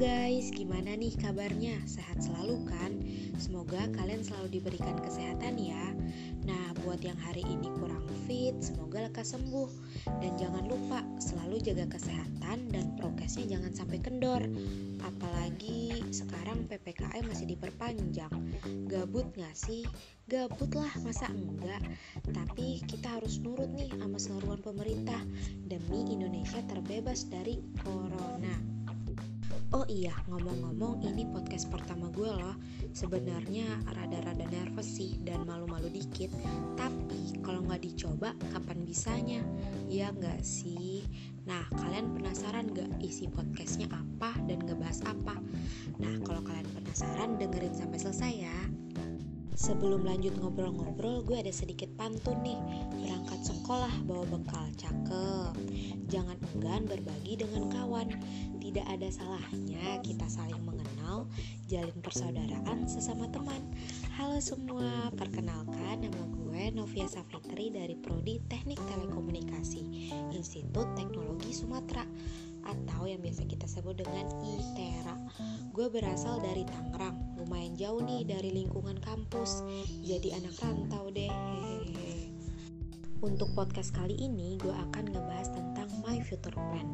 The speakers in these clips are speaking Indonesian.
guys, gimana nih kabarnya? Sehat selalu kan? Semoga kalian selalu diberikan kesehatan ya. Nah, buat yang hari ini kurang fit, semoga lekas sembuh. Dan jangan lupa selalu jaga kesehatan dan prokesnya jangan sampai kendor. Apalagi sekarang PPKM masih diperpanjang. Gabut gak sih? Gabut lah, masa enggak? Tapi kita harus nurut nih sama seruan pemerintah demi Indonesia terbebas dari corona. Oh iya, ngomong-ngomong ini podcast pertama gue loh Sebenarnya rada-rada nervous sih dan malu-malu dikit Tapi kalau nggak dicoba kapan bisanya? Ya nggak sih? Nah kalian penasaran gak isi podcastnya apa dan ngebahas apa? Nah kalau kalian penasaran dengerin sampai selesai ya Sebelum lanjut ngobrol-ngobrol, gue ada sedikit pantun nih. Berangkat sekolah bawa bekal cakep. Jangan enggan berbagi dengan kawan. Tidak ada salahnya kita saling mengenal, jalin persaudaraan sesama teman. Halo semua, perkenalkan nama gue Novia Safitri dari Prodi Teknik Telekomunikasi, Institut Teknologi Sumatera atau yang biasa kita sebut dengan ITERA. Gue berasal dari Tangerang, lumayan jauh nih dari lingkungan kampus, jadi anak rantau deh. Untuk podcast kali ini, gue akan ngebahas tentang my future plan.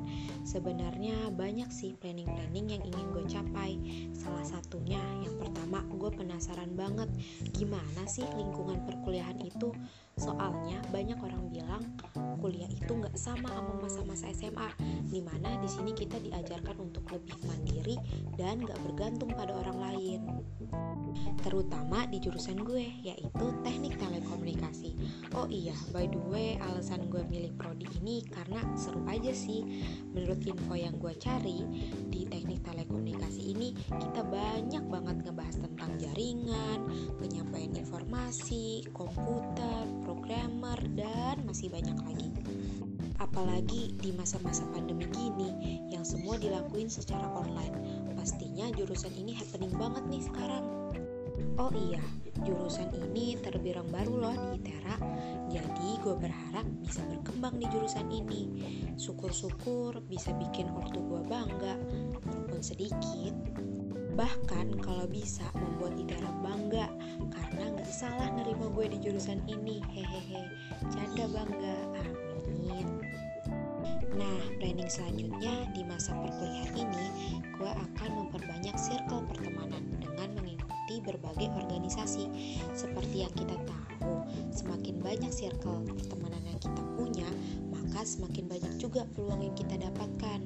Sebenarnya banyak sih planning-planning yang ingin gue capai. Salah satunya, yang pertama, gue penasaran banget gimana sih lingkungan perkuliahan itu. Soalnya banyak orang bilang kuliah itu nggak sama sama masa-masa SMA, di mana di sini kita diajarkan untuk lebih mandiri dan nggak bergantung pada orang lain. Terutama di jurusan gue, yaitu teknik telekomunikasi. Oh iya, by the way, alasan gue milih prodi ini karena seru aja sih. Menurut info yang gue cari, di teknik telekomunikasi ini kita banyak banget ngebahas tentang jaringan, penyampaian informasi, komputer, programmer, dan masih banyak lagi. Apalagi di masa-masa pandemi gini yang semua dilakuin secara online. Pastinya jurusan ini happening banget nih sekarang. Oh iya, jurusan ini terbilang baru loh di ITERA gue berharap bisa berkembang di jurusan ini. Syukur-syukur bisa bikin ortu gue bangga Walaupun sedikit. Bahkan kalau bisa membuat ITERA bangga Karena gak salah nerima gue di jurusan ini. Hehehe, canda bangga, amin. Nah, planning selanjutnya di masa perkuliahan ini, gue akan memperbanyak circle pertemanan berbagai organisasi. Seperti yang kita tahu, semakin banyak circle pertemanan yang kita punya, maka semakin banyak juga peluang yang kita dapatkan.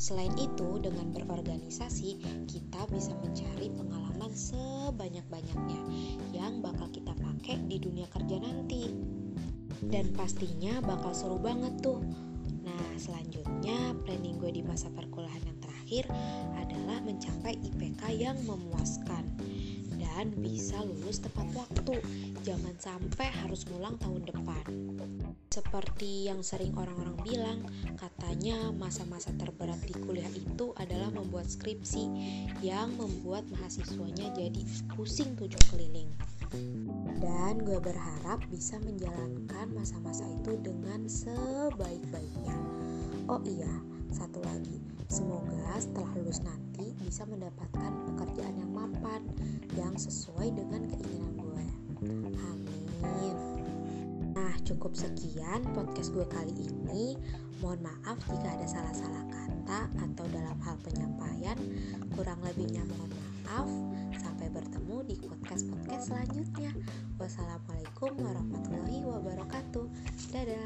Selain itu, dengan berorganisasi, kita bisa mencari pengalaman sebanyak-banyaknya yang bakal kita pakai di dunia kerja nanti. Dan pastinya bakal seru banget tuh Nah, selanjutnya planning di masa perkuliahan yang terakhir adalah mencapai IPK yang memuaskan dan bisa lulus tepat waktu. Jangan sampai harus ngulang tahun depan. Seperti yang sering orang-orang bilang, katanya masa-masa terberat di kuliah itu adalah membuat skripsi yang membuat mahasiswanya jadi pusing tujuh keliling dan gue berharap bisa menjalankan masa-masa itu dengan sebaik-baiknya. Oh iya, satu lagi, semoga setelah lulus nanti bisa mendapatkan pekerjaan yang mapan yang sesuai dengan keinginan gue. Amin. Nah, cukup sekian podcast gue kali ini. Mohon maaf jika ada salah-salah kata atau dalam hal penyampaian. Kurang lebihnya mohon maaf. Sampai bertemu di podcast-podcast selanjutnya. Wassalamualaikum warahmatullahi wabarakatuh. Dadah.